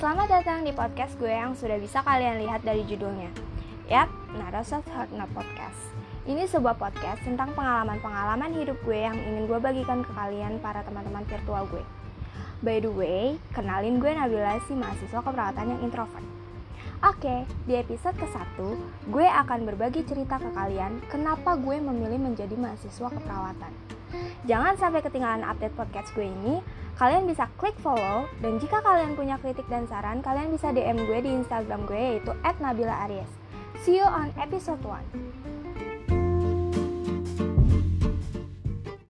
Selamat datang di podcast gue yang sudah bisa kalian lihat dari judulnya. Yap, Narasat Hartna Podcast. Ini sebuah podcast tentang pengalaman-pengalaman hidup gue yang ingin gue bagikan ke kalian para teman-teman virtual gue. By the way, kenalin gue Nabila si mahasiswa keperawatan yang introvert. Oke, di episode ke-1, gue akan berbagi cerita ke kalian kenapa gue memilih menjadi mahasiswa keperawatan. Jangan sampai ketinggalan update podcast gue ini, Kalian bisa klik follow dan jika kalian punya kritik dan saran, kalian bisa DM gue di Instagram gue yaitu @nabila_aries. See you on episode 1.